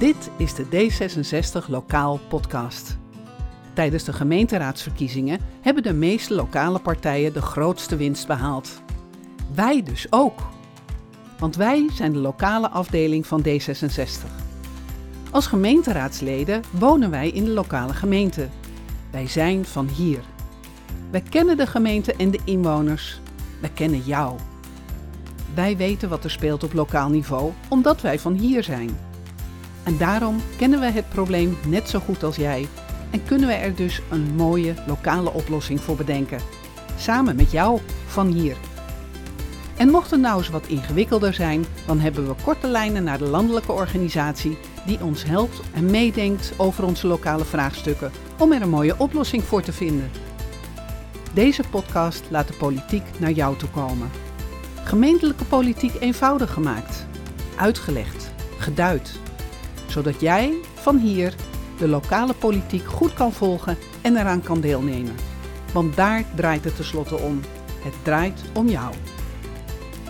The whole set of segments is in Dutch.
Dit is de D66 Lokaal Podcast. Tijdens de gemeenteraadsverkiezingen hebben de meeste lokale partijen de grootste winst behaald. Wij dus ook. Want wij zijn de lokale afdeling van D66. Als gemeenteraadsleden wonen wij in de lokale gemeente. Wij zijn van hier. Wij kennen de gemeente en de inwoners. Wij kennen jou. Wij weten wat er speelt op lokaal niveau, omdat wij van hier zijn. En daarom kennen we het probleem net zo goed als jij en kunnen we er dus een mooie lokale oplossing voor bedenken. Samen met jou van hier. En mocht het nou eens wat ingewikkelder zijn, dan hebben we korte lijnen naar de landelijke organisatie die ons helpt en meedenkt over onze lokale vraagstukken om er een mooie oplossing voor te vinden. Deze podcast laat de politiek naar jou toe komen. Gemeentelijke politiek eenvoudig gemaakt, uitgelegd, geduid, zodat jij van hier de lokale politiek goed kan volgen en eraan kan deelnemen. Want daar draait het tenslotte om. Het draait om jou.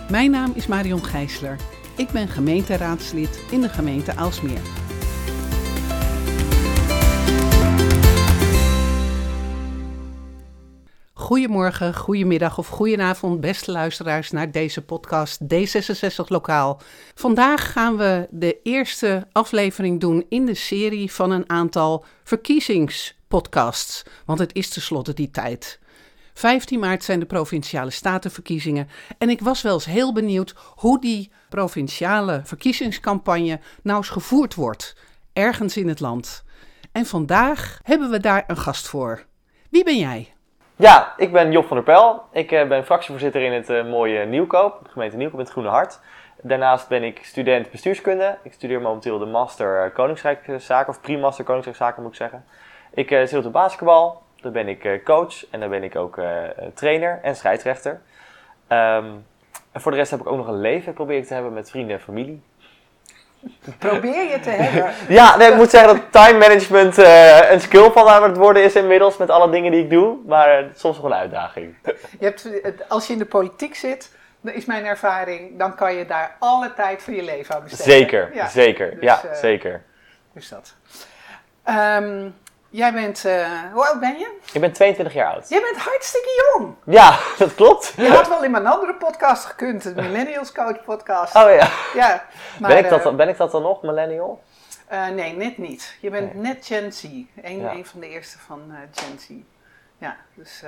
Mijn naam is Marion Gijsler. Ik ben gemeenteraadslid in de gemeente Aalsmeer. Goedemorgen, goedemiddag of goedenavond, beste luisteraars, naar deze podcast D66 Lokaal. Vandaag gaan we de eerste aflevering doen in de serie van een aantal verkiezingspodcasts, want het is tenslotte die tijd. 15 maart zijn de provinciale statenverkiezingen en ik was wel eens heel benieuwd hoe die provinciale verkiezingscampagne nou eens gevoerd wordt, ergens in het land. En vandaag hebben we daar een gast voor. Wie ben jij? Ja, ik ben Job van der Pel. Ik uh, ben fractievoorzitter in het uh, mooie Nieuwkoop, de gemeente Nieuwkoop in het Groene Hart. Daarnaast ben ik student bestuurskunde. Ik studeer momenteel de Master uh, Koningsrijkszaken, of Pre-Master Koningsrijkszaken moet ik zeggen. Ik zit op de basketbal, daar ben ik coach en daar ben ik ook trainer en scheidsrechter. Um, en voor de rest heb ik ook nog een leven, probeer te hebben met vrienden en familie. Probeer je te hebben. ja, nee, ik moet zeggen dat time management uh, een skill van aan het worden is inmiddels met alle dingen die ik doe. Maar uh, soms nog een uitdaging. Je hebt, als je in de politiek zit, is mijn ervaring, dan kan je daar alle tijd voor je leven aan besteden. Zeker, ja. zeker. Dus, ja, uh, zeker. Dus dat. Um, Jij bent, uh, hoe oud ben je? Ik ben 22 jaar oud. Jij bent hartstikke jong. Ja, dat klopt. Je had wel in mijn andere podcast gekund, de Millennials Coach podcast. Oh ja. ja maar, ben, ik dat, uh, ben ik dat dan nog, millennial? Uh, nee, net niet. Je bent nee. net Gen Z. Een, ja. een van de eerste van Gen Z. Ja, dus...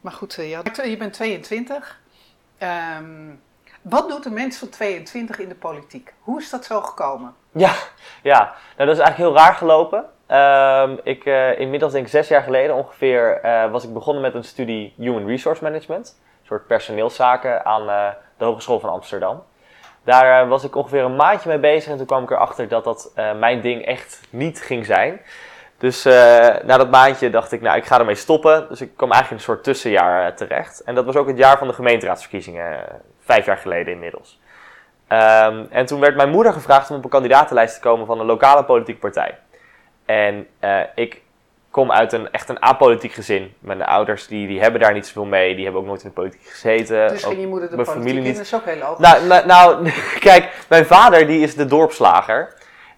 maar goed, je, had, je bent 22. Um, wat doet een mens van 22 in de politiek? Hoe is dat zo gekomen? Ja, ja. Nou, dat is eigenlijk heel raar gelopen. Um, ik, uh, inmiddels denk ik zes jaar geleden ongeveer uh, was ik begonnen met een studie Human Resource Management. Een soort personeelszaken aan uh, de Hogeschool van Amsterdam. Daar was ik ongeveer een maandje mee bezig en toen kwam ik erachter dat dat mijn ding echt niet ging zijn. Dus na dat maandje dacht ik, nou ik ga ermee stoppen. Dus ik kwam eigenlijk in een soort tussenjaar terecht. En dat was ook het jaar van de gemeenteraadsverkiezingen, vijf jaar geleden inmiddels. Um, en toen werd mijn moeder gevraagd om op een kandidatenlijst te komen van een lokale politieke partij. En uh, ik kom uit een echt een apolitiek gezin. Mijn ouders die, die hebben daar niet zoveel mee. Die hebben ook nooit in de politiek gezeten. Dus ging je moeder de mijn politiek familie in? Dat is ook heel logisch. Nou, nou, nou kijk, mijn vader die is de dorpslager.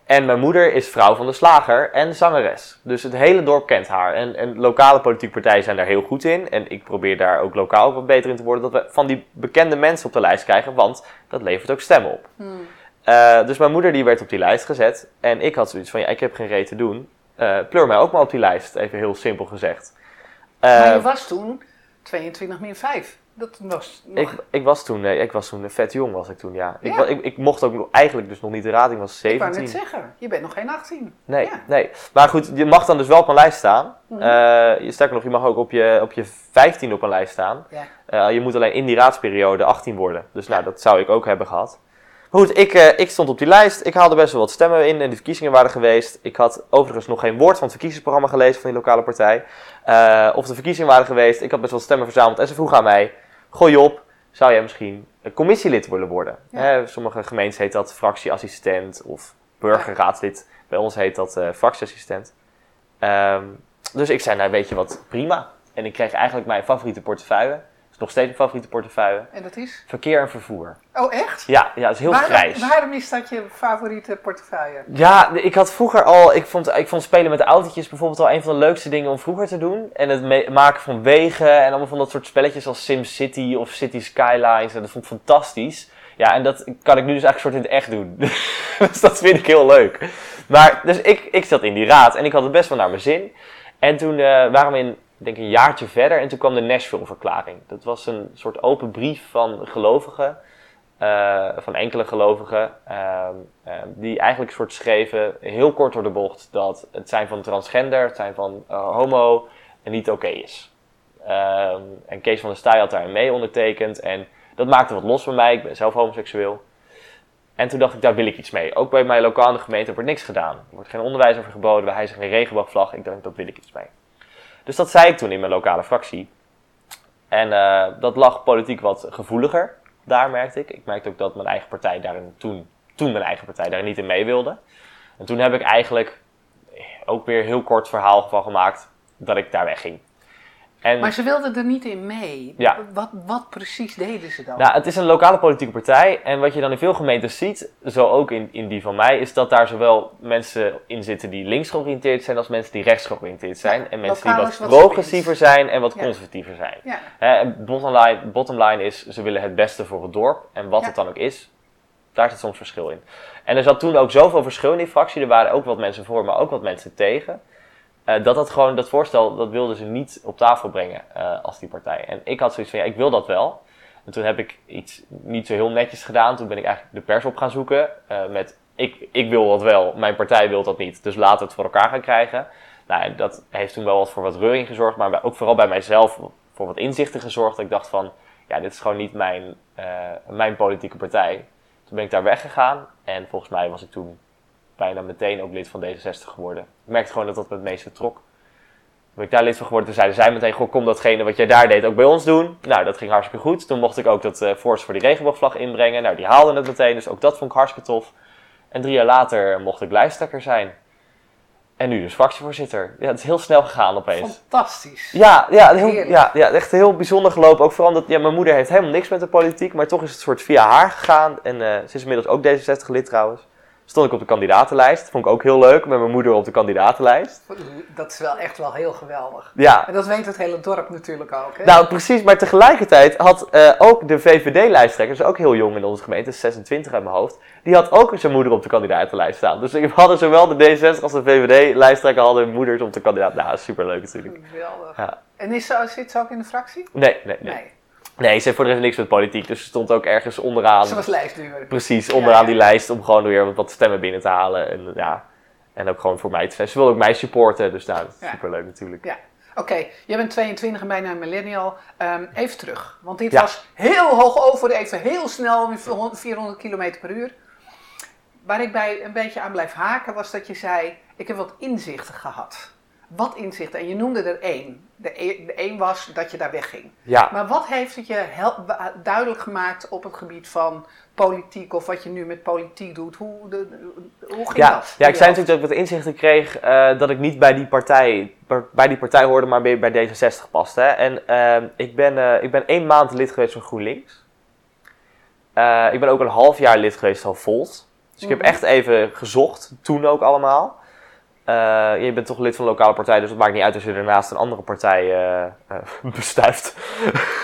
En mijn moeder is vrouw van de slager en zangeres. Dus het hele dorp kent haar. En, en lokale politieke partijen zijn daar heel goed in. En ik probeer daar ook lokaal wat beter in te worden. Dat we van die bekende mensen op de lijst krijgen. Want dat levert ook stemmen op. Hmm. Uh, dus mijn moeder die werd op die lijst gezet. En ik had zoiets van, ja, ik heb geen reet te doen. Uh, pleur mij ook maar op die lijst, even heel simpel gezegd. Uh, maar je was toen 22 min 5. Dat was nog... ik, ik, was toen, nee, ik was toen vet jong, was ik toen, ja. ja. Ik, ik, ik, mocht ook eigenlijk dus nog niet de raad, ik was 17. Ik wou net zeggen, je bent nog geen 18. Nee, ja. nee. Maar goed, je mag dan dus wel op een lijst staan. Mm -hmm. uh, sterker nog, je mag ook op je, op je 15 op een lijst staan. Ja. je moet alleen in die raadsperiode 18 worden. Dus nou, dat zou ik ook hebben gehad. Goed, ik, uh, ik stond op die lijst. Ik haalde best wel wat stemmen in en de verkiezingen waren geweest. Ik had overigens nog geen woord van het verkiezingsprogramma gelezen van die lokale partij. Uh, of de verkiezingen waren geweest. Ik had best wel stemmen verzameld en ze vroeg aan mij: Gooi op, zou jij misschien een commissielid willen worden? Ja. Hè, sommige gemeentes heet dat fractieassistent of burgerraadslid. Bij ons heet dat uh, fractieassistent. Um, dus ik zei: Nou, weet je wat, prima. En ik kreeg eigenlijk mijn favoriete portefeuille. Is nog steeds mijn favoriete portefeuille. En dat is? Verkeer en vervoer. Oh, echt? Ja, ja het is heel waarom, grijs. Waarom is dat je favoriete portefeuille? Ja, ik had vroeger al, ik vond, ik vond spelen met autootjes bijvoorbeeld al een van de leukste dingen om vroeger te doen. En het maken van wegen en allemaal van dat soort spelletjes als SimCity of City Skylines. En dat vond ik fantastisch. Ja, en dat kan ik nu dus eigenlijk soort in het echt doen. dus dat vind ik heel leuk. Maar, dus ik, ik zat in die raad en ik had het best wel naar mijn zin. En toen uh, waren we in, denk een jaartje verder en toen kwam de Nashville-verklaring. Dat was een soort open brief van gelovigen, uh, van enkele gelovigen, uh, die eigenlijk een soort schreven, heel kort door de bocht, dat het zijn van transgender, het zijn van uh, homo, niet oké is. Ehm, en Kees van der Staaij had daarin mee ondertekend en dat maakte wat los bij mij, ik ben zelf homoseksueel. En toen dacht ik, daar wil ik iets mee. Ook bij mijn lokale gemeente wordt niks gedaan. Er wordt geen onderwijs over geboden, wij zijn geen regenboogvlag. Ik dacht, dat wil ik iets mee. Dus dat zei ik toen in mijn lokale fractie. En uh, dat lag politiek wat gevoeliger, daar merkte ik. Ik merkte ook dat mijn eigen partij daarin toen, toen mijn eigen partij daar niet in mee wilde. En toen heb ik eigenlijk ook weer een heel kort verhaal van gemaakt dat ik daar wegging. En, maar ze wilden er niet in mee. Ja. Wat, wat precies deden ze dan? Nou, het is een lokale politieke partij. En wat je dan in veel gemeentes ziet, zo ook in, in die van mij, is dat daar zowel mensen in zitten die links georiënteerd zijn als mensen die rechts georiënteerd zijn. Ja, en mensen die wat wat progressiever zijn en wat Ja. conservatiever zijn. Ja. Hè, bottom, line, bottom line is, ze willen het beste voor het dorp. En wat het dan ook is, daar zit soms verschil in. En er zat toen ook zoveel verschil in die fractie. Er waren ook wat mensen voor, maar ook wat mensen tegen. Eh, dat dat gewoon, dat voorstel, dat wilden ze niet op tafel brengen eh, als die partij. En ik had zoiets van, ja, ik wil dat wel. En toen heb ik iets niet zo heel netjes gedaan. Toen ben ik eigenlijk de pers op gaan zoeken eh, met, ik, ik wil dat wel, mijn partij wil dat niet. Dus laten we het voor elkaar gaan krijgen. Nou, dat heeft toen wel wat voor wat reuring gezorgd, maar ook vooral bij mijzelf voor wat inzichten gezorgd. Dat ik dacht van, ja, dit is gewoon niet mijn, mijn politieke partij. Toen ben ik daar weggegaan en volgens mij was ik toen bijna meteen ook lid van D66 geworden. Ik merkte gewoon dat dat me het meeste trok. Toen ben ik daar lid van geworden. Toen zeiden zij meteen, goh, kom datgene wat jij daar deed ook bij ons doen. Nou, dat ging hartstikke goed. Toen mocht ik ook dat eh voorstel voor die regenboogvlag inbrengen. Nou, die haalden het meteen, dus ook dat vond ik hartstikke tof. En drie jaar later mocht ik lijsttrekker zijn. En nu dus fractievoorzitter. Ja, het is heel snel gegaan opeens. Fantastisch. Ja, ja, heel, ja, ja, echt heel bijzonder gelopen. Ook vooral omdat ja, mijn moeder heeft helemaal niks met de politiek, maar toch is het soort via haar gegaan. En eh, ze is inmiddels ook D66 lid trouwens. Stond ik op de kandidatenlijst. Vond ik ook heel leuk, met mijn moeder op de kandidatenlijst. Dat is wel echt wel heel geweldig. Ja, En dat weet het hele dorp natuurlijk ook. Hè? nou precies. Maar tegelijkertijd had eh, ook de VVD-lijsttrekker, dus ook heel jong in onze gemeente, 26 uit mijn hoofd, die had ook zijn moeder op de kandidatenlijst staan. Dus we hadden zowel de D66 als de VVD-lijsttrekker hadden hun moeders op de kandidaat. Nou, superleuk natuurlijk. Geweldig. Ja. En is zit ze ook in de fractie? Nee, nee, nee. Nee. Nee, ze heeft voor de rest niks met politiek, dus ze stond ook ergens onderaan. Ze was lijstduur. Precies, onderaan Ja, die lijst om gewoon weer wat stemmen binnen te halen. En, ja, en ook gewoon voor mij te zijn. Ze wil ook mij supporten, dus nou, dat is Ja. superleuk natuurlijk. Ja. Oké, jij bent 22 en bijna een millennial. Ehm, even terug, want dit Ja. was heel hoog over, even heel snel, 400 km per uur. Waar ik bij een beetje aan blijf haken was dat je zei, ik heb wat inzichten gehad. Wat inzichten? En je noemde er één. De, e- de één was dat je daar wegging. Ja, Maar wat heeft het je duidelijk gemaakt op het gebied van politiek of wat je nu met politiek doet? Hoe, de, de- hoe ging ja, dat? ja, ik zei natuurlijk dat ik wat inzichten kreeg eh, dat ik niet bij die partij, bij die partij hoorde, maar bij, bij D66 paste. Hè. En ehm, ik, ben, eh, ik ben één maand lid geweest van GroenLinks. Eh, ik ben ook een half jaar lid geweest van Volt. Dus ik heb Mhm. echt even gezocht, toen ook allemaal. Eh, je bent toch lid van een lokale partij, dus het maakt niet uit als je daarnaast een andere partij eh, eh, bestuift.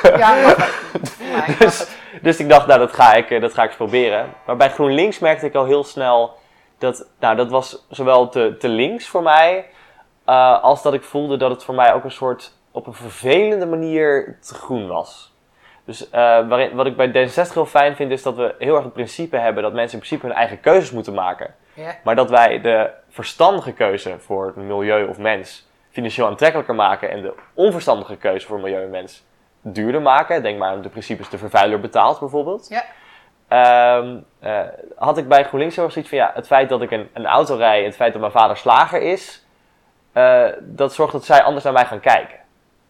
Ja, Dus, dus ik dacht, nou, dat ga ik, dat ga ik eens proberen. Maar bij GroenLinks merkte ik al heel snel dat, nou, dat was zowel te, te links voor mij, als dat ik voelde dat het voor mij ook een soort, op een vervelende manier te groen was. Dus waarin, wat ik bij D66 heel fijn vind, is dat we heel erg het principe hebben dat mensen in principe hun eigen keuzes moeten maken. Ja. Maar dat wij de verstandige keuze voor het milieu of mens financieel aantrekkelijker maken en de onverstandige keuze voor milieu en mens duurder maken. Denk maar aan de principes de vervuiler betaalt bijvoorbeeld. Ja. Ehm, eh, had ik bij GroenLinks heel zoiets van ja, het feit dat ik een, een auto rij en het feit dat mijn vader slager is, eh, dat zorgt dat zij anders naar mij gaan kijken.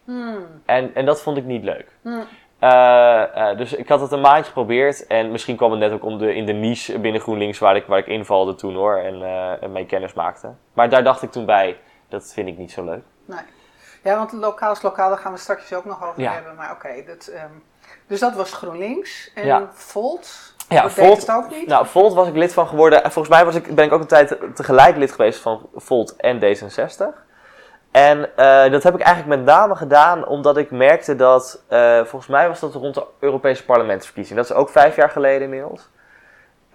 Hmm. En, en dat vond ik niet leuk. Hmm. Eh, eh, dus ik had het een maandje geprobeerd. En misschien kwam het net ook om de, in de niche binnen GroenLinks waar ik, waar ik invalde toen hoor. En, eh, en mee kennis maakte. Maar daar dacht ik toen bij, dat vind ik niet zo leuk. Nee. Ja, want lokaal is lokaal, daar gaan we straks ook nog over hebben. Maar oké, dat, ehm, dus dat was GroenLinks. En ja. Volt? Ja, Volt, ook niet? Nou, Volt was ik lid van geworden. En volgens mij was ik, ben ik ook een tijd tegelijk lid geweest van Volt en D66. En eh, dat heb ik eigenlijk met name gedaan omdat ik merkte dat, uh, volgens mij was dat rond de Europese parlementsverkiezing. Dat is ook vijf jaar geleden inmiddels.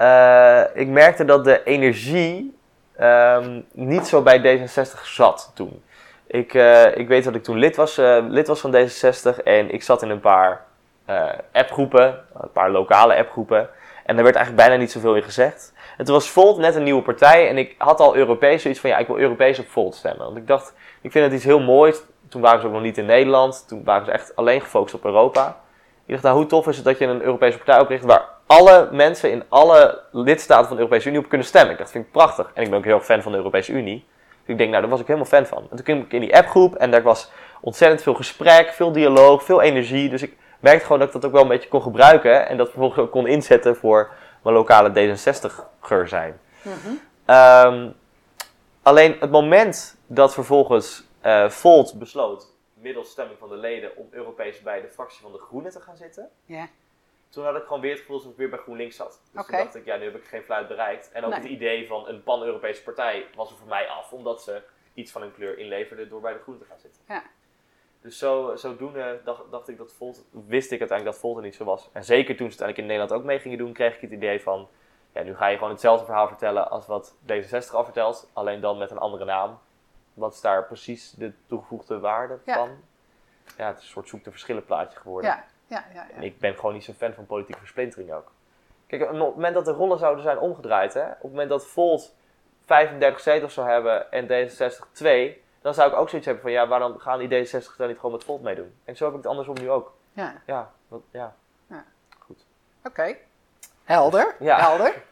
Uh, ik merkte dat de energie um, niet zo bij D66 zat toen. Ik, ik weet dat ik toen lid was, lid was van D66 en ik zat in een paar appgroepen, een paar lokale appgroepen. En daar werd eigenlijk bijna niet zoveel in gezegd. Het was Volt net een nieuwe partij en ik had al Europees zoiets van ja, ik wil Europees op Volt stemmen. Want ik dacht, ik vind het iets heel moois. Toen waren ze ook nog niet in Nederland. Toen waren ze echt alleen gefocust op Europa. Ik dacht, nou, hoe tof is het dat je een Europese partij opricht waar alle mensen in alle lidstaten van de Europese Unie op kunnen stemmen. Ik dacht, vind ik prachtig. En ik ben ook heel fan van de Europese Unie. Dus ik denk, nou, daar was ik helemaal fan van. En toen kwam ik in die appgroep en daar was ontzettend veel gesprek, veel dialoog, veel energie. Dus ik merkte gewoon dat ik dat ook wel een beetje kon gebruiken. En dat vervolgens ook kon inzetten voor mijn lokale D66-ger zijn. Mm Alleen het moment dat vervolgens uh, Volt besloot, middels stemming van de leden, om Europees bij de fractie van de Groenen te gaan zitten. Toen had ik gewoon weer het gevoel alsof ik weer bij GroenLinks zat. Dus toen dacht ik, ja, nu heb ik geen fluit bereikt. En ook het idee van een pan-Europese partij was er voor mij af, omdat ze iets van hun kleur inleverde door bij de Groenen te gaan zitten. Ja. Dus zo, zodoende dacht, dacht ik dat Volt, wist ik uiteindelijk dat Volt er niet zo was. En zeker toen ze het uiteindelijk in Nederland ook mee gingen doen, kreeg ik het idee van, ja, nu ga je gewoon hetzelfde verhaal vertellen als wat D66 al vertelt, alleen dan met een andere naam. Wat is daar precies de toegevoegde waarde van? Ja, het is een soort zoek de verschillen plaatje geworden. Ja. Ja, ja, ja. ik ben gewoon niet zo'n fan van politieke versplintering ook. Kijk, op het moment dat de rollen zouden zijn omgedraaid, hè, op het moment dat Volt 35 zetels zou hebben en D66 2, dan zou ik ook zoiets hebben van ja, waarom gaan die D66 dan niet gewoon met Volt meedoen? En zo heb ik het andersom nu ook. Ja. Ja, wat, ja. ja. Goed. Oké. Helder. Ja. Helder.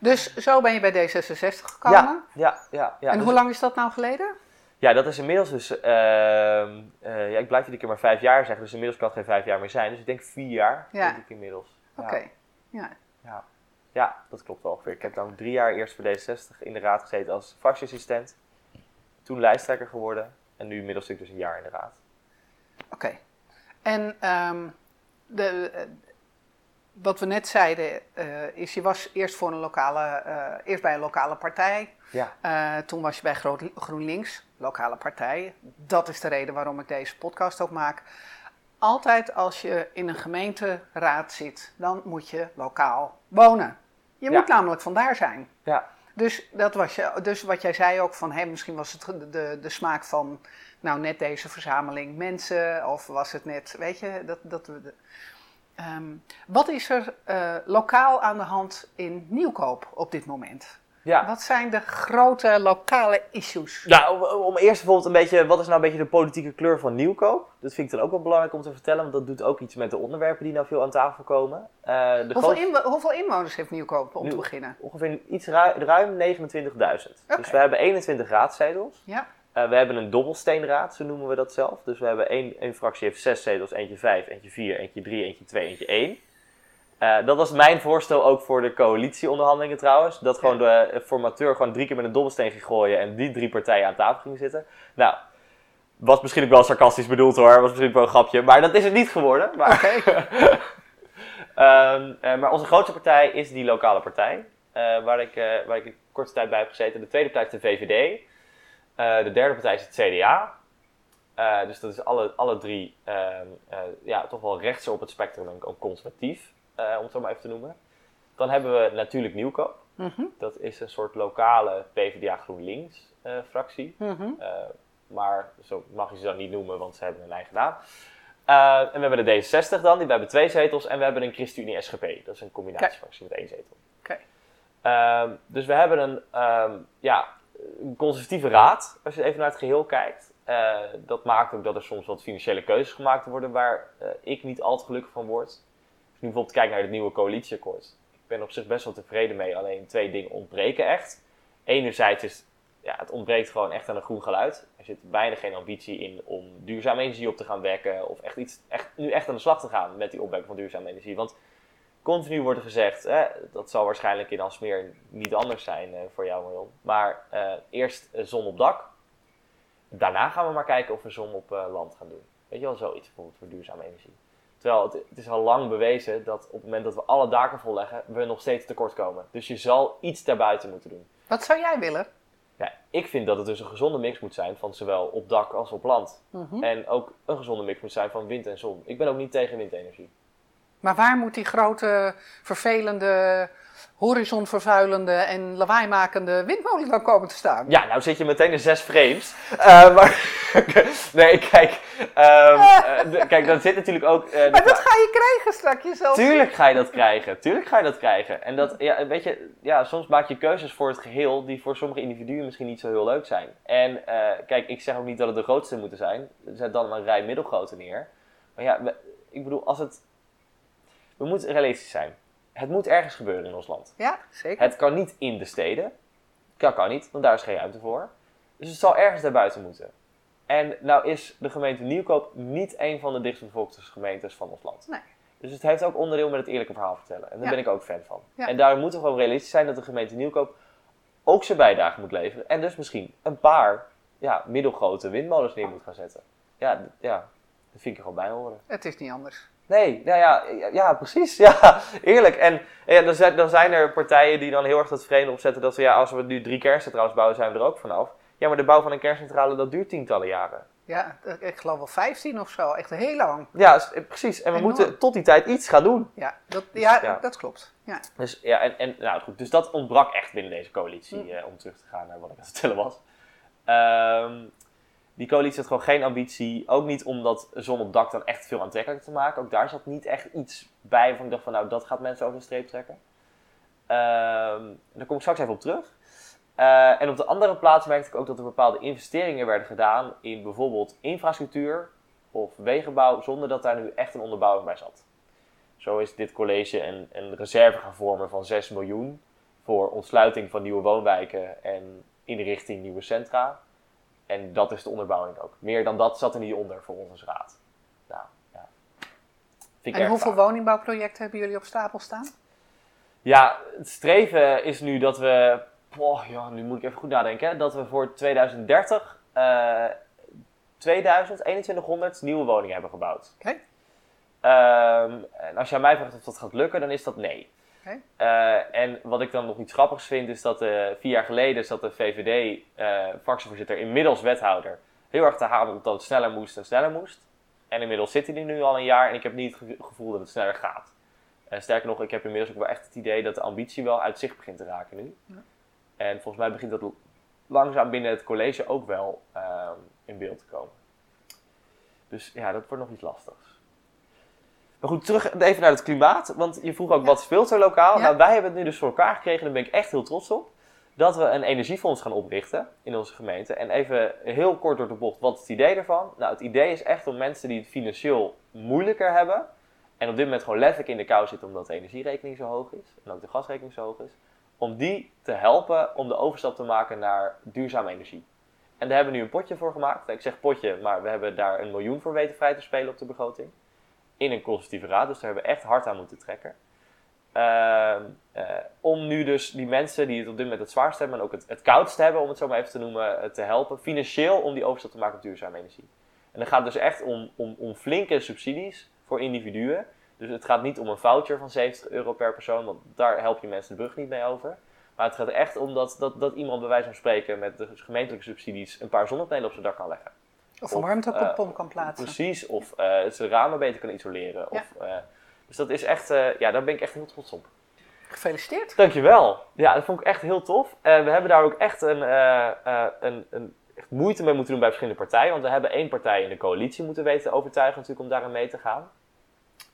Dus zo ben je bij D66 gekomen? Ja, ja, ja. ja. En hoe lang is dat nou geleden? Ja, dat is inmiddels dus, uh, uh, ja, ik blijf iedere keer maar vijf jaar zeggen, dus inmiddels kan het geen vijf jaar meer zijn. Dus ik denk vier jaar, ja. denk ik inmiddels. Oké, ja. ja. Ja, dat klopt wel ongeveer. Ik heb dan drie jaar eerst voor D66 in de raad gezeten als fractieassistent. Toen lijsttrekker geworden en nu inmiddels zit ik dus een jaar in de raad. Oké. En um, de, wat we net zeiden, uh, is je was eerst, voor een lokale, uh, eerst bij een lokale partij. Ja. Toen was je bij GroenLinks, lokale partij. Dat is de reden waarom ik deze podcast ook maak. Altijd als je in een gemeenteraad zit, dan moet je lokaal wonen. Je moet namelijk vandaar zijn. Ja. Dus, dat was dus wat jij zei ook van, hey, misschien was het de, de, de smaak van, nou net deze verzameling mensen, of was het net, weet je, dat, dat, Um, wat is er uh, lokaal aan de hand in Nieuwkoop op dit moment? Ja. Wat zijn de grote lokale issues? Nou, om eerst bijvoorbeeld een beetje, wat is nou een beetje de politieke kleur van Nieuwkoop? Dat vind ik dan ook wel belangrijk om te vertellen, want dat doet ook iets met de onderwerpen die nou veel aan tafel komen. Uh, de hoeveel, hoeveel, inwoners heeft Nieuwkoop om te beginnen? Ongeveer iets ruim 29.000. Dus we hebben 21 raadzetels. Ja. Uh, we hebben een dobbelsteenraad, zo noemen we dat zelf. Dus we hebben één, één fractie heeft zes zetels, eentje vijf, eentje vier, eentje drie, eentje twee, eentje één. Uh, dat was mijn voorstel ook voor de coalitieonderhandelingen trouwens. Dat gewoon de formateur gewoon drie keer met een dobbelsteen ging gooien en die drie partijen aan tafel gingen zitten. Nou, was misschien ook wel sarcastisch bedoeld hoor, was misschien wel een grapje, maar dat is het niet geworden. Maar, um, uh, maar onze grootste partij is die lokale partij, waar, ik, waar ik een korte tijd bij heb gezeten. De tweede partij is de VVD. Eh, de derde partij is het CDA. Eh, dus dat is alle, alle drie ehm, eh, ja, toch wel rechtser op het spectrum en ook conservatief, om het zo maar even te noemen. Dan hebben we natuurlijk Nieuwkoop. Mhm. Dat is een soort lokale PvdA GroenLinks fractie. Mhm. maar zo mag je ze dan niet noemen, want ze hebben een eigen naam. en we hebben de D66 dan, die hebben twee zetels. En we hebben een ChristenUnie SGP. Dat is een combinatiefractie met één zetel. Okay. Ehm, dus we hebben een, ehm, ja, een conservatieve raad, als je even naar het geheel kijkt. Uh, dat maakt ook dat er soms wat financiële keuzes gemaakt worden waar uh, ik niet al te gelukkig van word. Nu bijvoorbeeld kijkt naar het nieuwe coalitieakkoord. Ik ben op zich best wel tevreden mee, alleen twee dingen ontbreken echt. Enerzijds is ja, het ontbreekt gewoon echt aan een groen geluid. Er zit bijna geen ambitie in om duurzame energie op te gaan wekken. Of echt, iets, echt, nu echt aan de slag te gaan met die opwekking van duurzame energie. Want continu wordt er gezegd, hè, dat zal waarschijnlijk in Alsmeer niet anders zijn uh, voor jou Marion, maar uh, eerst zon op dak. daarna gaan we maar kijken of we zon op eh, land gaan doen. Weet je wel, zoiets bijvoorbeeld voor duurzame energie. Terwijl het, het, is al lang bewezen dat op het moment dat we alle daken volleggen, we nog steeds tekort komen. Dus je zal iets daarbuiten moeten doen. Wat zou jij willen? Ja, ik vind dat het dus een gezonde mix moet zijn van zowel op dak als op land. Mhm. En ook een gezonde mix moet zijn van wind en zon. Ik ben ook niet tegen windenergie. Maar waar moet die grote, vervelende, horizonvervuilende en lawaaimakende windmolen dan komen te staan? Ja, nou zit je meteen in zes frames. Uh, maar nee, kijk, um, uh, kijk, dat zit natuurlijk ook. Uh, maar dat ga je krijgen straks zelf. Tuurlijk ga je dat krijgen. Tuurlijk ga je dat krijgen. En dat, ja, weet je, ja, soms maak je keuzes voor het geheel die voor sommige individuen misschien niet zo heel leuk zijn. En kijk, ik zeg ook niet dat het de grootste moeten zijn. Zet dan een rij middelgrote neer. Maar ja, ik bedoel, als het. We moeten realistisch zijn. Het moet ergens gebeuren in ons land. Ja, zeker. Het kan niet in de steden. Dat kan niet, want daar is geen ruimte voor. Dus het zal ergens daarbuiten moeten. En nou is de gemeente Nieuwkoop niet een van de dichtstbevolkte gemeentes van ons land. Nee. Dus het heeft ook onderdeel met het eerlijke verhaal vertellen. En daar Ja. ben ik ook fan van. Ja. En daar moet er gewoon realistisch zijn dat de gemeente Nieuwkoop ook zijn bijdrage moet leveren. En dus misschien een paar ja, middelgrote windmolens neer moet gaan zetten. Ja, ja, dat vind ik er gewoon bij horen. Het is niet anders. Nee, nou ja, ja, precies. Ja, eerlijk. En ja, dan, zijn, dan zijn er partijen die dan heel erg dat vreemde opzetten dat we, ja, als we nu drie kerncentrales bouwen, zijn we er ook vanaf. Ja, maar de bouw van een kerncentrale, dat duurt tientallen jaren. Ja, ik geloof wel 15 of zo. Echt heel lang. Ja, eh, precies. En we Enorm. moeten tot die tijd iets gaan doen. Ja, dat, ja, ja. dat klopt. Ja. Dus ja, en, en nou goed, dus dat ontbrak echt binnen deze coalitie, Hm. eh, om terug te gaan naar wat ik aan het vertellen was. Ehm, die coalitie had gewoon geen ambitie, ook niet om dat zon op dak dan echt veel aantrekkelijker te maken. Ook daar zat niet echt iets bij waarvan ik dacht van nou, dat gaat mensen over de streep trekken. Ehm, daar kom ik straks even op terug. Eh, en op de andere plaats merkte ik ook dat er bepaalde investeringen werden gedaan in bijvoorbeeld infrastructuur of wegenbouw, zonder dat daar nu echt een onderbouwing bij zat. Zo is dit college een, een reserve gaan vormen van 6 miljoen voor ontsluiting van nieuwe woonwijken en inrichting nieuwe centra. En dat is de onderbouwing ook. Meer dan dat zat er niet onder voor ons als raad. Nou, ja. Vind ik En hoeveel woningbouwprojecten hebben jullie op stapel staan? Ja, het streven is nu dat we. Oh, ja, nu moet ik even goed nadenken. hè, Dat we voor 2030 eh 2000, 2100 nieuwe woningen hebben gebouwd. Oké. Ehm, en als je aan mij vraagt of dat gaat lukken, dan is dat nee. Eh, en wat ik dan nog iets grappigs vind, is dat eh, vier jaar geleden zat de VVD-fractievoorzitter, inmiddels wethouder, heel erg te op dat het sneller moest en sneller moest. En inmiddels zit hij er nu al een jaar en ik heb niet het ge- gevoel dat het sneller gaat. Eh, sterker nog, ik heb inmiddels ook wel echt het idee dat de ambitie wel uit zicht begint te raken nu. Ja. En volgens mij begint dat langzaam binnen het college ook wel ehm, in beeld te komen. Dus ja, dat wordt nog iets lastigs. Maar goed, terug even naar het klimaat. Want je vroeg ook Ja. wat speelt er lokaal. Ja. Nou, wij hebben het nu dus voor elkaar gekregen, daar ben ik echt heel trots op. Dat we een energiefonds gaan oprichten in onze gemeente. En even heel kort door de bocht, wat is het idee ervan? Nou, het idee is echt om mensen die het financieel moeilijker hebben. En op dit moment gewoon letterlijk in de kou zitten omdat de energierekening zo hoog is. En ook de gasrekening zo hoog is. Om die te helpen om de overstap te maken naar duurzame energie. En daar hebben we nu een potje voor gemaakt. Ik zeg potje, maar we hebben daar een miljoen voor weten vrij te spelen op de begroting. In een consultieve raad, dus daar hebben we echt hard aan moeten trekken. Ehm, eh, om nu dus die mensen die het op dit moment het zwaarst hebben en ook het, het koudst hebben, om het zo maar even te noemen, eh, te helpen. Financieel om die overstap te maken op duurzame energie. En dan gaat het dus echt om, om, om flinke subsidies voor individuen. Dus het gaat niet om een voucher van 70 euro per persoon, want daar help je mensen de brug niet mee over. Maar het gaat echt om dat, dat, dat iemand bij wijze van spreken met de gemeentelijke subsidies een paar zonnepanelen op zijn dak kan leggen. Of een warmtepomp kan plaatsen. Precies, of eh zijn ramen beter kan isoleren. Ja. Of, eh, dus dat is echt, eh, ja, daar ben ik echt heel trots op. Gefeliciteerd. Dankjewel. Ja, dat vond ik echt heel tof. Eh, we hebben daar ook echt een, eh, eh, een, een echt moeite mee moeten doen bij verschillende partijen. Want we hebben één partij in de coalitie moeten weten te overtuigen natuurlijk om daarin mee te gaan.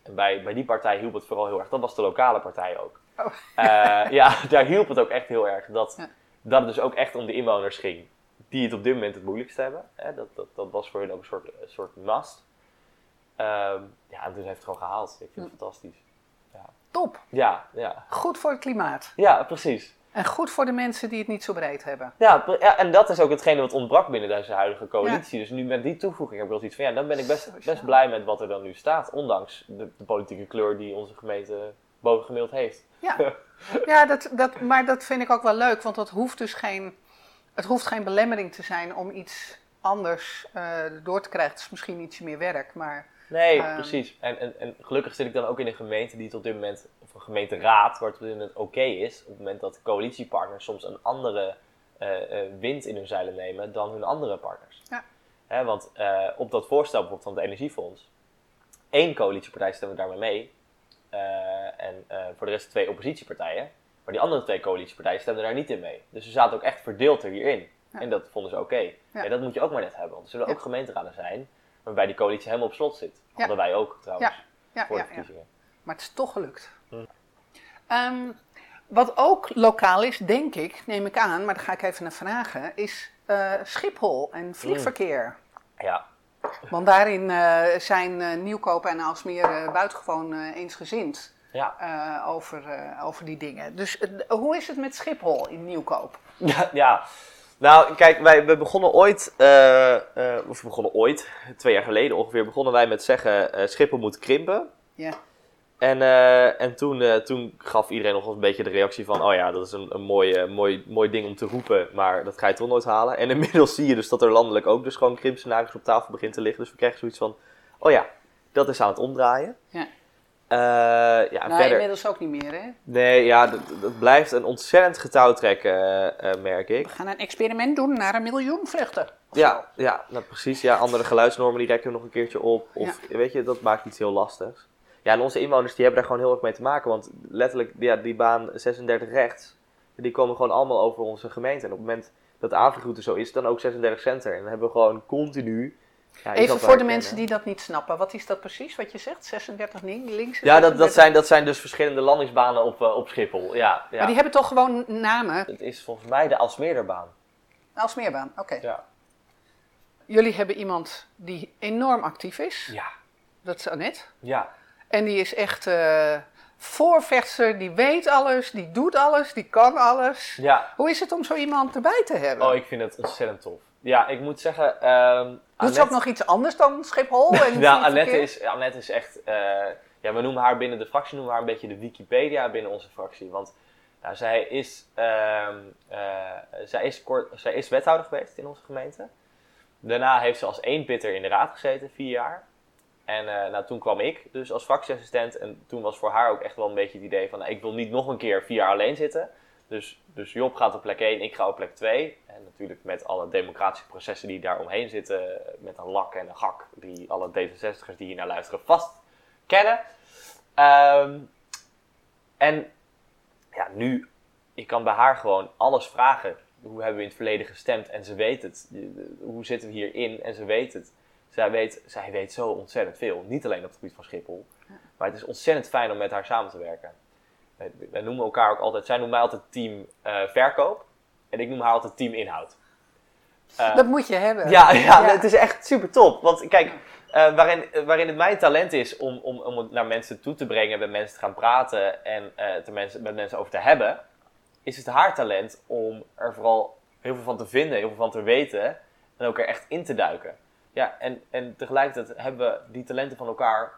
En bij, bij die partij hielp het vooral heel erg. Dat was de lokale partij ook. Oh. Eh, ja, daar hielp het ook echt heel erg. Dat, Ja. dat het dus ook echt om de inwoners ging. Die het op dit moment het moeilijkst hebben. Hè, dat, dat, dat was voor hen ook een soort, een soort must. Ehm, ja, en toen heeft het gewoon gehaald. Ik vind het fantastisch. Top. Ja, ja. Goed voor het klimaat. ja, precies. En goed voor de mensen die het niet zo breed hebben. Ja, ja, en dat is ook hetgene wat ontbrak binnen deze huidige coalitie. Dus nu met die toevoeging heb ik wel zoiets van, ja, dan ben ik best, best blij met wat er dan nu staat. Ondanks de, de politieke kleur die onze gemeente bovengemiddeld heeft. Ja, ja dat, dat, maar dat vind ik ook wel leuk, want dat hoeft dus geen, het hoeft geen belemmering te zijn om iets anders door te krijgen. Het is misschien ietsje meer werk, maar... Nee, ehm, precies. En, en, en gelukkig zit ik dan ook in een gemeente die tot dit moment, of een gemeenteraad, waar het op dit moment oké is. Op het moment dat coalitiepartners soms een andere wind in hun zeilen nemen dan hun andere partners. Ja. Hè, want op dat voorstel bijvoorbeeld van het Energiefonds, één coalitiepartij stemde daarmee mee. en voor de rest twee oppositiepartijen. Maar die andere twee coalitiepartijen stemden daar niet in mee. Dus ze zaten ook echt verdeeld er hierin. En dat vonden ze oké. Ja. dat moet je ook maar net hebben. Want er zullen ook gemeenteraden zijn waarbij die coalitie helemaal op slot zit. Hadden wij ook trouwens voor de verkiezingen. Maar het is toch gelukt. Hm. Ehm, wat ook lokaal is, denk ik, neem ik aan, maar daar ga ik even naar vragen, is uh, Schiphol en vliegverkeer. Hm. Ja. Want daarin uh, zijn uh, Nieuwkoop en Alsmeer buitengewoon eensgezind ja. Uh, over, uh, over die dingen. Dus uh, hoe is het met Schiphol in Nieuwkoop? Ja, ja. nou kijk, wij we begonnen ooit, of we begonnen ooit, twee jaar geleden ongeveer, begonnen wij met zeggen Schiphol moet krimpen. Ja. En, en toen, toen gaf iedereen nog een beetje de reactie van, oh ja, dat is een, een mooi, mooi, mooi ding om te roepen, maar dat ga je toch nooit halen. En inmiddels zie je dus dat er landelijk ook dus gewoon krimpscenario's op tafel begint te liggen. Dus we krijgen zoiets van, oh ja, dat is aan het omdraaien. Ja. Uh, ja, nou, verder... inmiddels ook niet meer, hè? Nee, ja, dat, blijft een ontzettend getouwtrekken, uh, merk ik. We gaan een experiment doen naar een miljoen vluchten. Ja, ja nou, precies. Ja, andere geluidsnormen die rekken we nog een keertje op. Of, weet je, dat maakt iets heel lastigs. Ja, en onze inwoners die hebben daar gewoon heel erg mee te maken. Want letterlijk, ja, die baan 36 rechts, die komen gewoon allemaal over onze gemeente. En op het moment dat de avondroute zo is, dan ook 36 center. En dan hebben we gewoon continu ja, Even voor de mensen die dat niet snappen, wat is dat precies wat je zegt? 36 links? Ja, dat, dat, zijn, dat zijn dus verschillende landingsbanen op, uh, op Schiphol. Ja, ja, Maar die hebben toch gewoon namen? Het is volgens mij de Alsmeerbaan. De Alsmeerbaan, oké. Ja. Jullie hebben iemand die enorm actief is. Ja. Dat is Annette. Ja. En die is echt uh, voorvechter, die weet alles, die doet alles, die kan alles. Ja. Hoe is het om zo iemand erbij te hebben? Oh, ik vind het ontzettend tof. Ja, ik moet zeggen. Um, Doet ze ook nog iets anders dan Schiphol? En ja, Annette is, Annette is echt. Uh, ja, we noemen haar binnen de fractie noemen haar een beetje de Wikipedia binnen onze fractie. Want nou, zij, is, uh, uh, zij, is kort, zij is wethouder geweest in onze gemeente. Daarna heeft ze als eenpitter in de raad gezeten, vier jaar. En uh, nou, toen kwam ik dus als fractieassistent. En toen was voor haar ook echt wel een beetje het idee van... Nou, ik wil niet nog een keer vier jaar alleen zitten. Dus, dus Job gaat op plek 1, ik ga op plek 2. En natuurlijk met alle democratische processen die daar omheen zitten. Met een lak en een gak. Die alle D66'ers die hier naar luisteren vast kennen. Um, en ja, nu, ik kan bij haar gewoon alles vragen. Hoe hebben we in het verleden gestemd? En ze weet het. Hoe zitten we hierin? En ze weet het. Zij weet, zij weet zo ontzettend veel. Niet alleen op het gebied van Schiphol. Maar het is ontzettend fijn om met haar samen te werken wij, noemen elkaar ook altijd, zij noemt mij altijd team uh, verkoop en ik noem haar altijd team inhoud. Uh, dat moet je hebben. Ja, ja, het is echt super top. Want kijk, uh, waarin, waarin het mijn talent is om, om, om het naar mensen toe te brengen, met mensen te gaan praten en te mensen, met mensen over te hebben, is het haar talent om er vooral heel veel van te vinden, heel veel van te weten en ook er echt in te duiken. Ja, en, en tegelijkertijd hebben we die talenten van elkaar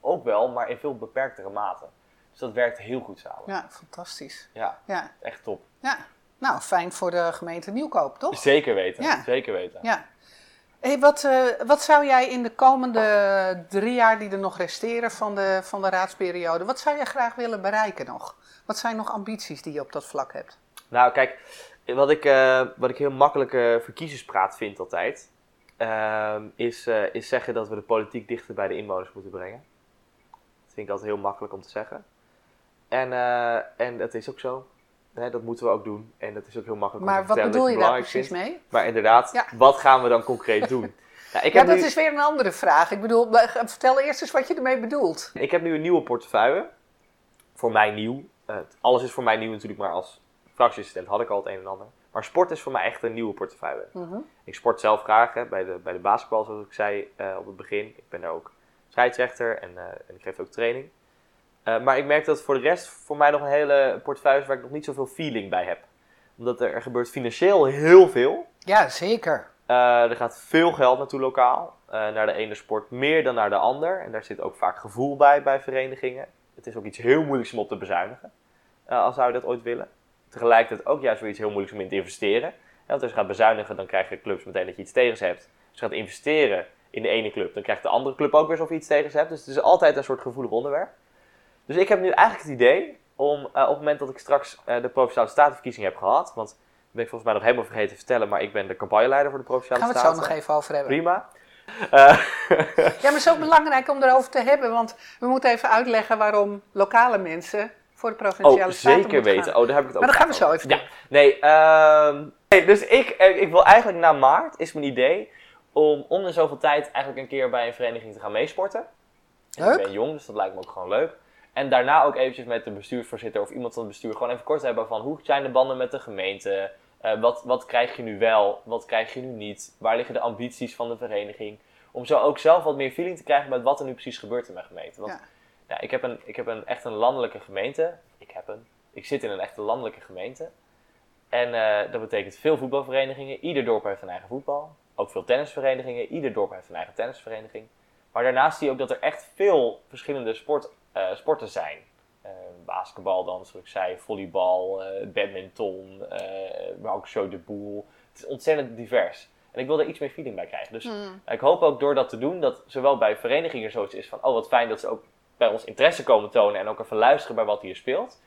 ook wel, maar in veel beperktere mate. Dus dat werkt heel goed samen. Ja, fantastisch. Ja, ja. echt top. Ja, nou fijn voor de gemeente Nieuwkoop, toch? Zeker weten, ja. zeker weten. Ja. Hey, wat, uh, wat zou jij in de komende drie jaar die er nog resteren van de, van de raadsperiode, wat zou jij graag willen bereiken nog? Wat zijn nog ambities die je op dat vlak hebt? Nou, kijk, wat ik, uh, wat ik heel makkelijke verkiezerspraat vind altijd, uh, is, is zeggen dat we de politiek dichter bij de inwoners moeten brengen. Dat vind ik altijd heel makkelijk om te zeggen. En, uh, en dat is ook zo. dat moeten we ook doen. En dat is ook heel makkelijk maar om te. Maar wat bedoel je daar precies mee? Maar inderdaad, wat gaan we dan concreet doen? Nou, ik ja, dat is weer een andere vraag. Ik bedoel, vertel eerst eens wat je ermee bedoelt. Ik heb nu een nieuwe portefeuille. Voor mij nieuw. Uh, alles is voor mij nieuw natuurlijk, maar als fractieassistent had ik al het een en ander. Maar sport is voor mij echt een nieuwe portefeuille. Uh Ik sport zelf graag hè, bij, de, bij de basketbal, zoals ik zei uh, op het begin. Ik ben daar ook scheidsrechter en, en ik geef ook training. Uh, maar ik merk dat voor de rest voor mij nog een hele portefeuille is waar ik nog niet zoveel feeling bij heb. Omdat er, er gebeurt financieel heel veel. Ja, zeker. Uh, er gaat veel geld naartoe lokaal. Uh, naar de ene sport meer dan naar de ander. En daar zit ook vaak gevoel bij bij verenigingen. Het is ook iets heel moeilijks om op te bezuinigen. als zou je dat ooit willen. Tegelijkertijd ook juist weer iets heel moeilijks om in te investeren. want als je gaat bezuinigen, dan krijg je clubs meteen dat je iets tegen ze hebt. Als je gaat investeren in de ene club, dan krijgt de andere club ook weer alsof je iets tegen ze hebt. Dus het is altijd een soort gevoelig onderwerp. Dus ik heb nu eigenlijk het idee om uh, op het moment dat ik straks uh, de Provinciale Statenverkiezing heb gehad, want dat ben ik volgens mij nog helemaal vergeten te vertellen, maar ik ben de campagneleider voor de Provinciale Staten. Gaan we het zo nog even over hebben. Prima. Uh, ja, maar het is ook belangrijk om erover te hebben, want we moeten even uitleggen waarom lokale mensen voor de Provinciale oh, Staten zeker weten. Oh, daar heb ik het ook Maar dat gaan we zo even Ja, nee, nee, dus ik, ik wil eigenlijk na maart, is mijn idee, om om de zoveel tijd eigenlijk een keer bij een vereniging te gaan meesporten. Leuk. Ik ben jong, dus dat lijkt me ook gewoon leuk. En daarna ook eventjes met de bestuursvoorzitter of iemand van het bestuur gewoon even kort hebben van hoe zijn de banden met de gemeente? Uh, wat, wat krijg je nu wel? Wat krijg je nu niet? Waar liggen de ambities van de vereniging? Om zo ook zelf wat meer feeling te krijgen met wat er nu precies gebeurt in mijn gemeente. Want Ja. ja, ik, heb een, ik heb een echt een landelijke gemeente. Ik heb een. Ik zit in een echte landelijke gemeente. En eh, dat betekent veel voetbalverenigingen. Ieder dorp heeft een eigen voetbal. Ook veel tennisverenigingen. Ieder dorp heeft een eigen tennisvereniging. Maar daarnaast zie je ook dat er echt veel verschillende sport, eh, sporten zijn. Eh, basketbal dan, zoals ik zei, volleybal, eh, badminton, maar ook show de boel. Het is ontzettend divers. En ik wil er iets meer feeling bij krijgen. Dus Hmm. ik hoop ook door dat te doen, dat zowel bij verenigingen zoiets is van, oh wat fijn dat ze ook bij ons interesse komen tonen en ook even luisteren bij wat hier speelt.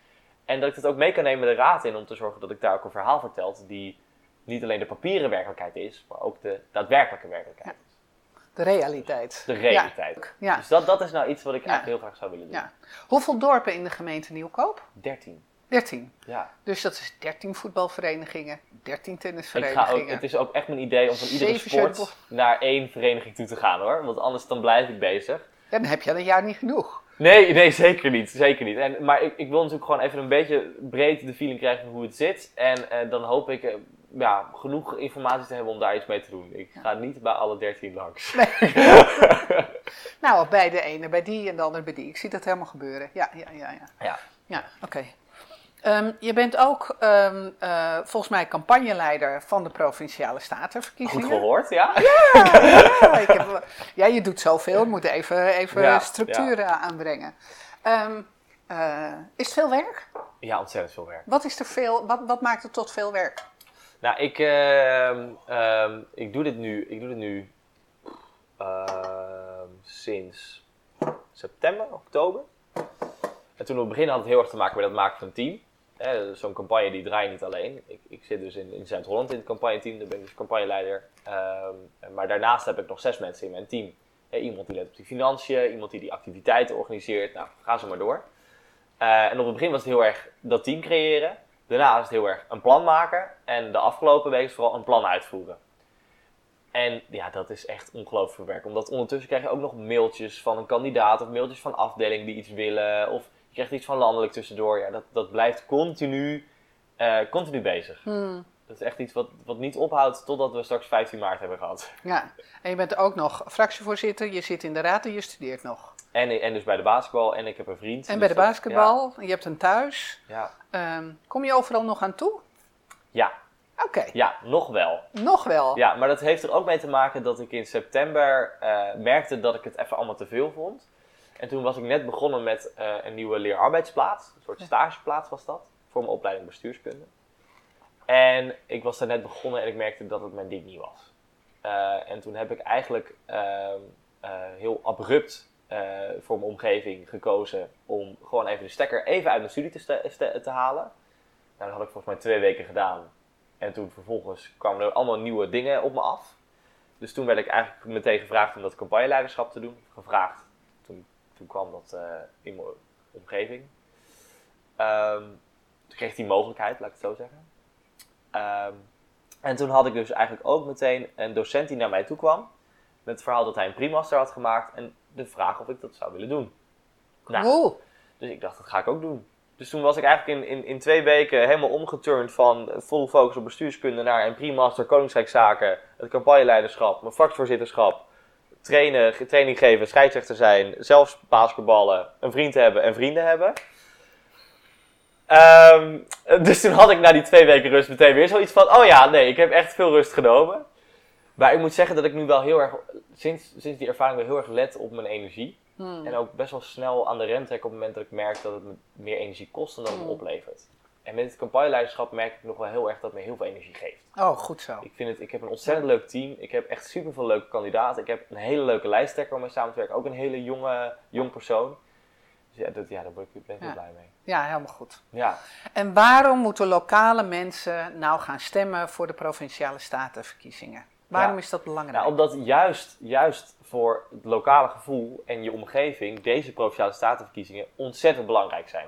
En dat ik dat ook mee kan nemen de raad in om te zorgen dat ik daar ook een verhaal vertel die niet alleen de papieren werkelijkheid is, maar ook de daadwerkelijke werkelijkheid. De realiteit. De realiteit. Ja. Dus dat, dat is nou iets wat ik Ja. eigenlijk heel graag zou willen doen. Ja. Hoeveel dorpen in de gemeente Nieuwkoop? 13. 13. Ja. Dus dat is 13 voetbalverenigingen, 13 Ik tennisverenigingen. ga ook, het is ook echt mijn idee om van iedere sport naar één vereniging toe te gaan hoor. Want anders dan blijf ik bezig. Ja, dan heb je een jaar niet genoeg. Nee, nee, zeker niet. Zeker niet. En, maar ik, ik wil natuurlijk gewoon even een beetje breed de feeling krijgen van hoe het zit. En eh, dan hoop ik eh, ja, genoeg informatie te hebben om daar iets mee te doen. Ik ga niet bij alle 13 langs. Nou, bij de ene bij die en de andere bij die. Ik zie dat helemaal gebeuren. Ja, ja, ja. Ja, Ja. ja oké. Ehm, je bent ook ehm, eh, volgens mij campagneleider van de Provinciale Goed Statenverkiezingen. gehoord, ja? Ja, ja, ik heb, ja, je doet zoveel. We moeten even, even Ja, structuren aanbrengen. Ehm, eh, is het veel werk? Ja, ontzettend veel werk. Wat, is er veel, wat, wat maakt het tot veel werk? Nou, ik, ehm, ehm, ik doe dit nu, ik doe dit nu ehm, sinds september, oktober. En toen op het begin had het heel erg te maken met het maken van een team. Zo'n campagne die draai je niet alleen. Ik, ik zit dus in, in Zuid-Holland in het campagneteam, daar ben ik dus campagneleider. Maar daarnaast heb ik nog zes mensen in mijn team. Iemand die let op die financiën, iemand die die activiteiten organiseert. Nou, ga zo maar door. Eh, en op het begin was het heel erg dat team creëren. Daarna is het heel erg een plan maken. En de afgelopen week vooral een plan uitvoeren. En ja, dat is echt ongelooflijk werk. Omdat ondertussen krijg je ook nog mailtjes van een kandidaat of mailtjes van afdelingen die iets willen. Of je krijgt iets van landelijk tussendoor. Ja, dat, dat blijft continu, eh, continu bezig. Dat is echt iets wat, wat niet ophoudt totdat we straks 15 maart hebben gehad. Ja, en je bent ook nog fractievoorzitter, je zit in de raad en je studeert nog. En, en dus bij de basketbal en ik heb een vriend. En dus bij de dat- basketbal, je hebt een thuis. Ja, Ehm, kom je overal nog aan toe? ja, Oké, ja, ja, nog wel. nog wel. Ja, maar dat heeft er ook mee te maken dat ik in september eh, merkte dat ik het even allemaal te veel vond. En toen was ik net begonnen met eh, een nieuwe leerarbeidsplaats. Een soort stageplaats was dat. Voor mijn opleiding bestuurskunde. En ik was daar net begonnen en ik merkte dat het mijn ding niet was. Eh, en toen heb ik eigenlijk ehm, eh, heel abrupt eh, voor mijn omgeving gekozen om gewoon even de stekker even uit mijn studie te, te halen. Nou, dat had ik volgens mij twee weken gedaan. En toen vervolgens kwamen er allemaal nieuwe dingen op me af. Dus toen werd ik eigenlijk meteen gevraagd om dat campagneleiderschap te doen. Gevraagd. Toen, toen kwam dat in mijn omgeving. Ehm, toen kreeg ik die mogelijkheid, laat ik het zo zeggen. Ehm, en toen had ik dus eigenlijk ook meteen een docent die naar mij toe kwam. Met het verhaal dat hij een primaster had gemaakt. En de vraag of ik dat zou willen doen. Nou, dus ik dacht, dat ga ik ook doen. Dus toen was ik eigenlijk in, in, in twee weken helemaal omgeturnd van full focus op bestuurskunde naar een primaster Koninkrijkszaken, het campagneleiderschap, mijn vakvoorzitterschap, trainen, training geven, scheidsrechter zijn, zelfs basketballen, een vriend hebben en vrienden hebben. Ehm, dus toen had ik na die twee weken rust meteen weer zoiets van, oh ja, nee, ik heb echt veel rust genomen. Maar ik moet zeggen dat ik nu wel heel erg, sinds, sinds die ervaring wel heel erg let op mijn energie. Hmm. En ook best wel snel aan de rem trekken op het moment dat ik merk dat het me meer energie kost dan dat het me Mm. oplevert. En met het campagneleiderschap merk ik nog wel heel erg dat het me heel veel energie geeft. Oh, goed zo. Ik, vind het, ik heb een ontzettend leuk team. Ik heb echt super veel leuke kandidaten. Ik heb een hele leuke lijsttrekker om mee samen te werken. Ook een hele jonge jong persoon. Dus ja, dat, ja daar ben ik, ben ik heel blij mee. Ja, helemaal goed. Ja. En waarom moeten lokale mensen nou gaan stemmen voor de provinciale statenverkiezingen? Waarom is dat belangrijk? Nou, omdat juist, juist voor het lokale gevoel en je omgeving deze provinciale statenverkiezingen ontzettend belangrijk zijn.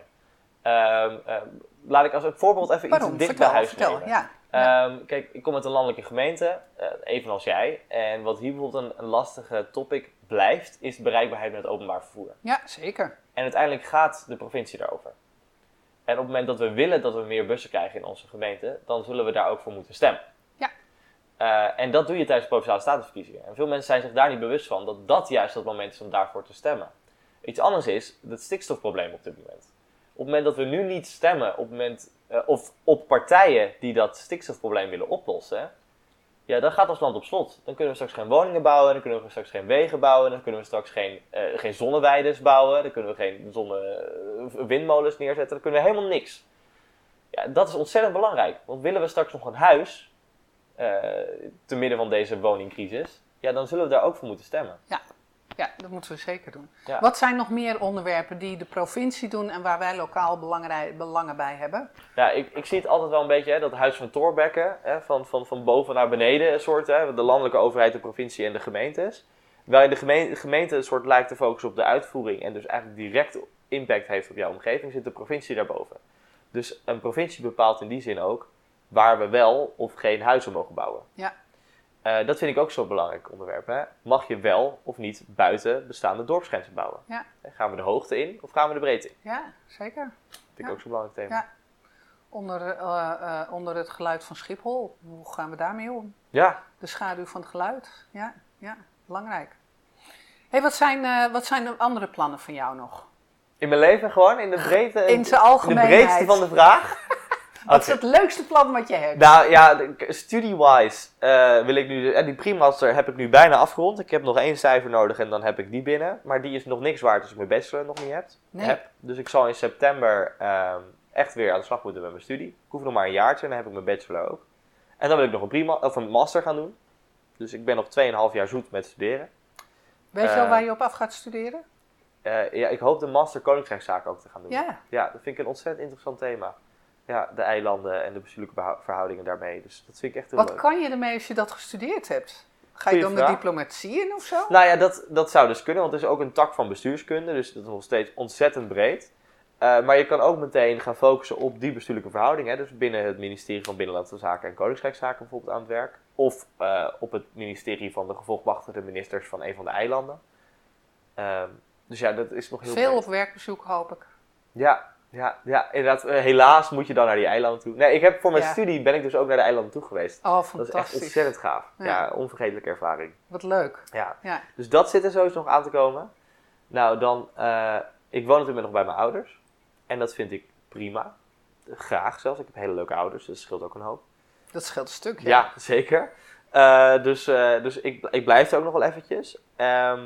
Um, laat ik als voorbeeld even Waarom? iets dicht vertel, bij huis vertel. nemen. Ja. Ja. kijk, ik kom uit een landelijke gemeente, uh, evenals jij. En wat hier bijvoorbeeld een, een, lastige topic blijft, is de bereikbaarheid met het openbaar vervoer. Ja, zeker. En uiteindelijk gaat de provincie daarover. En op het moment dat we willen dat we meer bussen krijgen in onze gemeente, dan zullen we daar ook voor moeten stemmen. Ja. Uh, en dat doe je tijdens de provinciale statenverkiezingen. En veel mensen zijn zich daar niet bewust van dat dat juist het moment is om daarvoor te stemmen. Iets anders is het stikstofprobleem op dit moment. Op het moment dat we nu niet stemmen, op het moment, uh, of op partijen die dat stikstofprobleem willen oplossen, ja, dan gaat ons land op slot. Dan kunnen we straks geen woningen bouwen, dan kunnen we straks geen wegen bouwen, dan kunnen we straks geen, uh, geen zonneweiden bouwen, dan kunnen we geen zonne, uh, windmolens neerzetten, dan kunnen we helemaal niks. Ja, dat is ontzettend belangrijk, want willen we straks nog een huis, uh, te midden van deze woningcrisis, ja, dan zullen we daar ook voor moeten stemmen. Ja, ja dat moeten we zeker doen. Ja. Wat zijn nog meer onderwerpen die de provincie doen en waar wij lokaal belangen bij hebben? Ja, ik, ik zie het altijd wel een beetje, hè, dat huis van Thorbecke, hè, van, van, van boven naar beneden, een soort, hè, de landelijke overheid, de provincie en de gemeentes. Waarin de gemeente, de gemeente een soort lijkt te focussen op de uitvoering en dus eigenlijk direct impact heeft op jouw omgeving, zit de provincie daarboven. Dus een provincie bepaalt in die zin ook waar we wel of geen huizen mogen bouwen. Ja. Uh, dat vind ik ook zo'n belangrijk onderwerp. Hè? Mag je wel of niet buiten bestaande dorpsgrenzen bouwen? Ja. Gaan we de hoogte in of gaan we de breedte in? Ja, zeker. Dat vind ik Ja. ook zo'n belangrijk thema. Ja. Onder, eh, eh, onder het geluid van Schiphol, hoe gaan we daarmee om? Ja, De schaduw van het geluid, ja, ja belangrijk. hey, wat, zijn, eh, wat zijn de andere plannen van jou nog? in mijn leven gewoon, in de breedte. In zijn de breedte van de vraag. Wat is het leukste plan wat je hebt? Nou ja, de- studie-wise eh, wil ik nu... de- eh, die pre-master heb ik nu bijna afgerond. Ik heb nog één cijfer nodig en dan heb ik die binnen. Maar die is nog niks waard als ik mijn bachelor nog niet heb. Nee. heb. Dus ik zal in september ehm, echt weer aan de slag moeten met mijn studie. Ik hoef nog maar een jaartje en dan heb ik mijn bachelor ook. En dan wil ik nog een, pre of een master gaan doen. Dus ik ben nog 2,5 jaar zoet met studeren. Weet je al eh, waar je op af gaat studeren? Ja, ik hoop de master Koningsrechtszaken ook te gaan doen. Ja, Ja, dat vind ik een ontzettend interessant thema. Ja, de eilanden en de bestuurlijke verhoudingen daarmee. Dus dat vind ik echt heel wat leuk. kan je ermee als je dat gestudeerd hebt? Ga je dan de diplomatie in of zo? Nou ja, dat, dat zou dus kunnen, want het is ook een tak van bestuurskunde. Dus dat is nog steeds ontzettend breed. Eh, maar je kan ook meteen gaan focussen op die bestuurlijke verhoudingen. Hè? Dus binnen het ministerie van Binnenlandse Zaken en Koningsrijkszaken bijvoorbeeld aan het werk. Of eh, op het ministerie van de gevolgmachtigde ministers van een van de eilanden. Ehm, dus ja, dat is nog heel Veel breed. op werkbezoek hoop ik. Ja, ja, ja, inderdaad. eh, helaas moet je dan naar die eilanden toe. Nee, ik heb voor mijn Ja. studie ben ik dus ook naar de eilanden toe geweest. Oh, Dat is echt fantastisch. ontzettend gaaf. Ja. Ja, onvergetelijke ervaring. Wat leuk. Ja. Ja. Dus dat zit er sowieso nog aan te komen. Nou, dan, eh, ik woon natuurlijk nog bij mijn ouders. En dat vind ik prima. Graag zelfs. Ik heb hele leuke ouders, dus dat scheelt ook een hoop. Dat scheelt een stuk. Ja, zeker. Eh, dus dus ik, ik blijf er ook nog wel eventjes. Ehm,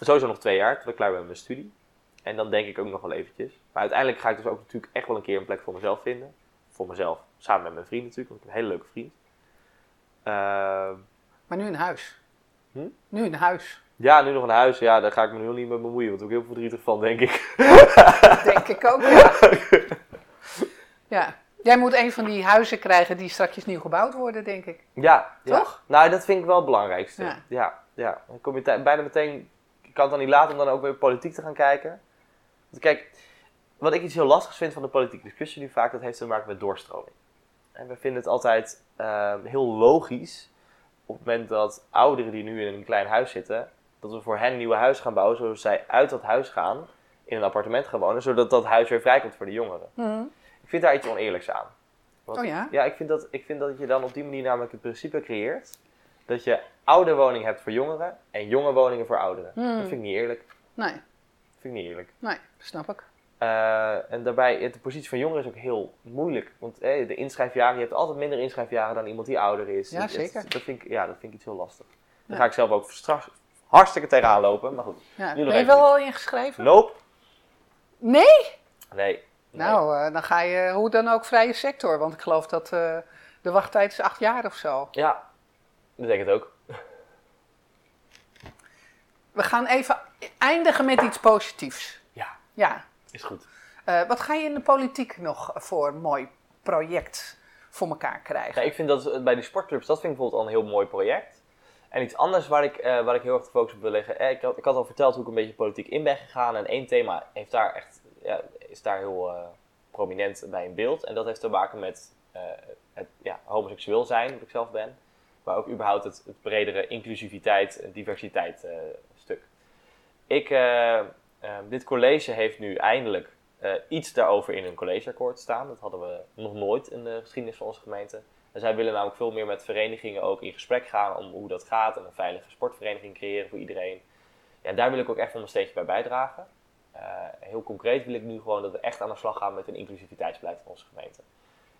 sowieso nog twee jaar, tot ik klaar ben met mijn studie. En dan denk ik ook nog wel eventjes. Maar uiteindelijk ga ik dus ook natuurlijk echt wel een keer een plek voor mezelf vinden. Voor mezelf, samen met mijn vriend natuurlijk, want ik heb een hele leuke vriend. Ehm, Maar nu een huis. Hm? Nu een huis. ja, nu nog een huis. Ja, daar ga ik me nu niet mee bemoeien, want daar ik heel verdrietig van, denk ik. Denk ik ook, ja. ja. Jij moet een van die huizen krijgen die straks nieuw gebouwd worden, denk ik. Ja, ja. Toch? Nou, dat vind ik wel het belangrijkste. Ja. Ja, ja. Dan kom je bijna meteen. Ik kan het dan niet laten om dan ook weer politiek te gaan kijken. Want kijk, wat ik iets heel lastigs vind van de politieke discussie nu vaak, dat heeft te maken met doorstroming. En we vinden het altijd ehm, heel logisch op het moment dat ouderen die nu in een klein huis zitten, dat we voor hen een nieuw huis gaan bouwen, zodat zij uit dat huis gaan, in een appartement gaan wonen, zodat dat huis weer vrijkomt voor de jongeren. Ik vind daar iets oneerlijks aan. Want Oh ja? ja, ik vind, dat, ik vind dat je dan op die manier namelijk het principe creëert dat je oude woningen hebt voor jongeren en jonge woningen voor ouderen. Hmm. Dat vind ik niet eerlijk. Nee, vind ik niet eerlijk. nee, snap ik. Eh, en daarbij, de positie van jongeren is ook heel moeilijk. Want eh, de inschrijfjaren, je hebt altijd minder inschrijfjaren dan iemand die ouder is. Ja, het- zeker. dat, vind ik, ja, dat vind ik iets heel lastig. Daar Ja. ga ik zelf ook straks hartstikke tegenaan lopen. Maar goed. Ja. Nu Ben je wel al ingeschreven? Nope. Nee? Nee. Nou, dan ga je hoe dan ook vrije sector. Want ik geloof dat de wachttijd is acht jaar of zo. Ja, dat denk ik ook. We gaan even eindigen met iets positiefs. Ja. Ja. Is goed. Uh, wat ga je in de politiek nog voor een mooi project voor elkaar krijgen? Ja, ik vind dat bij die sportclubs, dat vind ik bijvoorbeeld al een heel mooi project. En iets anders waar ik, uh, waar ik heel erg de focus op wil leggen. Eh, ik, had, ik had al verteld hoe ik een beetje politiek in ben gegaan. En één thema heeft daar echt, ja, is daar heel uh, prominent bij in beeld. En dat heeft te maken met het ja, homoseksueel zijn, wat ik zelf ben. Maar ook überhaupt het, het bredere inclusiviteit en diversiteit. Ik, dit college heeft nu eindelijk uh, iets daarover in hun collegeakkoord staan. Dat hadden we nog nooit in de geschiedenis van onze gemeente. En zij willen namelijk veel meer met verenigingen ook in gesprek gaan om hoe dat gaat en een veilige sportvereniging creëren voor iedereen. Ja, daar wil ik ook echt van mijn steentje bij bijdragen. Uh, heel concreet wil ik nu gewoon dat we echt aan de slag gaan met een inclusiviteitsbeleid van onze gemeente.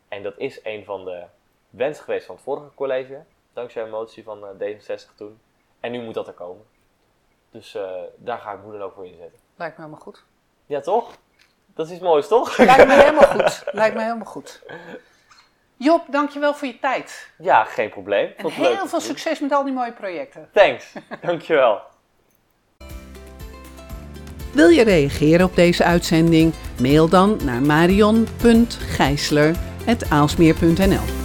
En dat is een van de wensen geweest van het vorige college, dankzij een motie van uh, D66 toen. En nu moet dat er komen. Dus uh, daar ga ik moeder ook voor inzetten. Lijkt me helemaal goed. Ja, toch? Dat is iets moois, toch? Lijkt me helemaal goed. Lijkt me helemaal goed. Job, dankjewel voor je tijd. Ja, geen probleem. En heel veel succes met al die mooie projecten. Thanks. dankjewel. Wil je reageren op deze uitzending? Mail dan naar marion.gijsler.aalsmeer.nl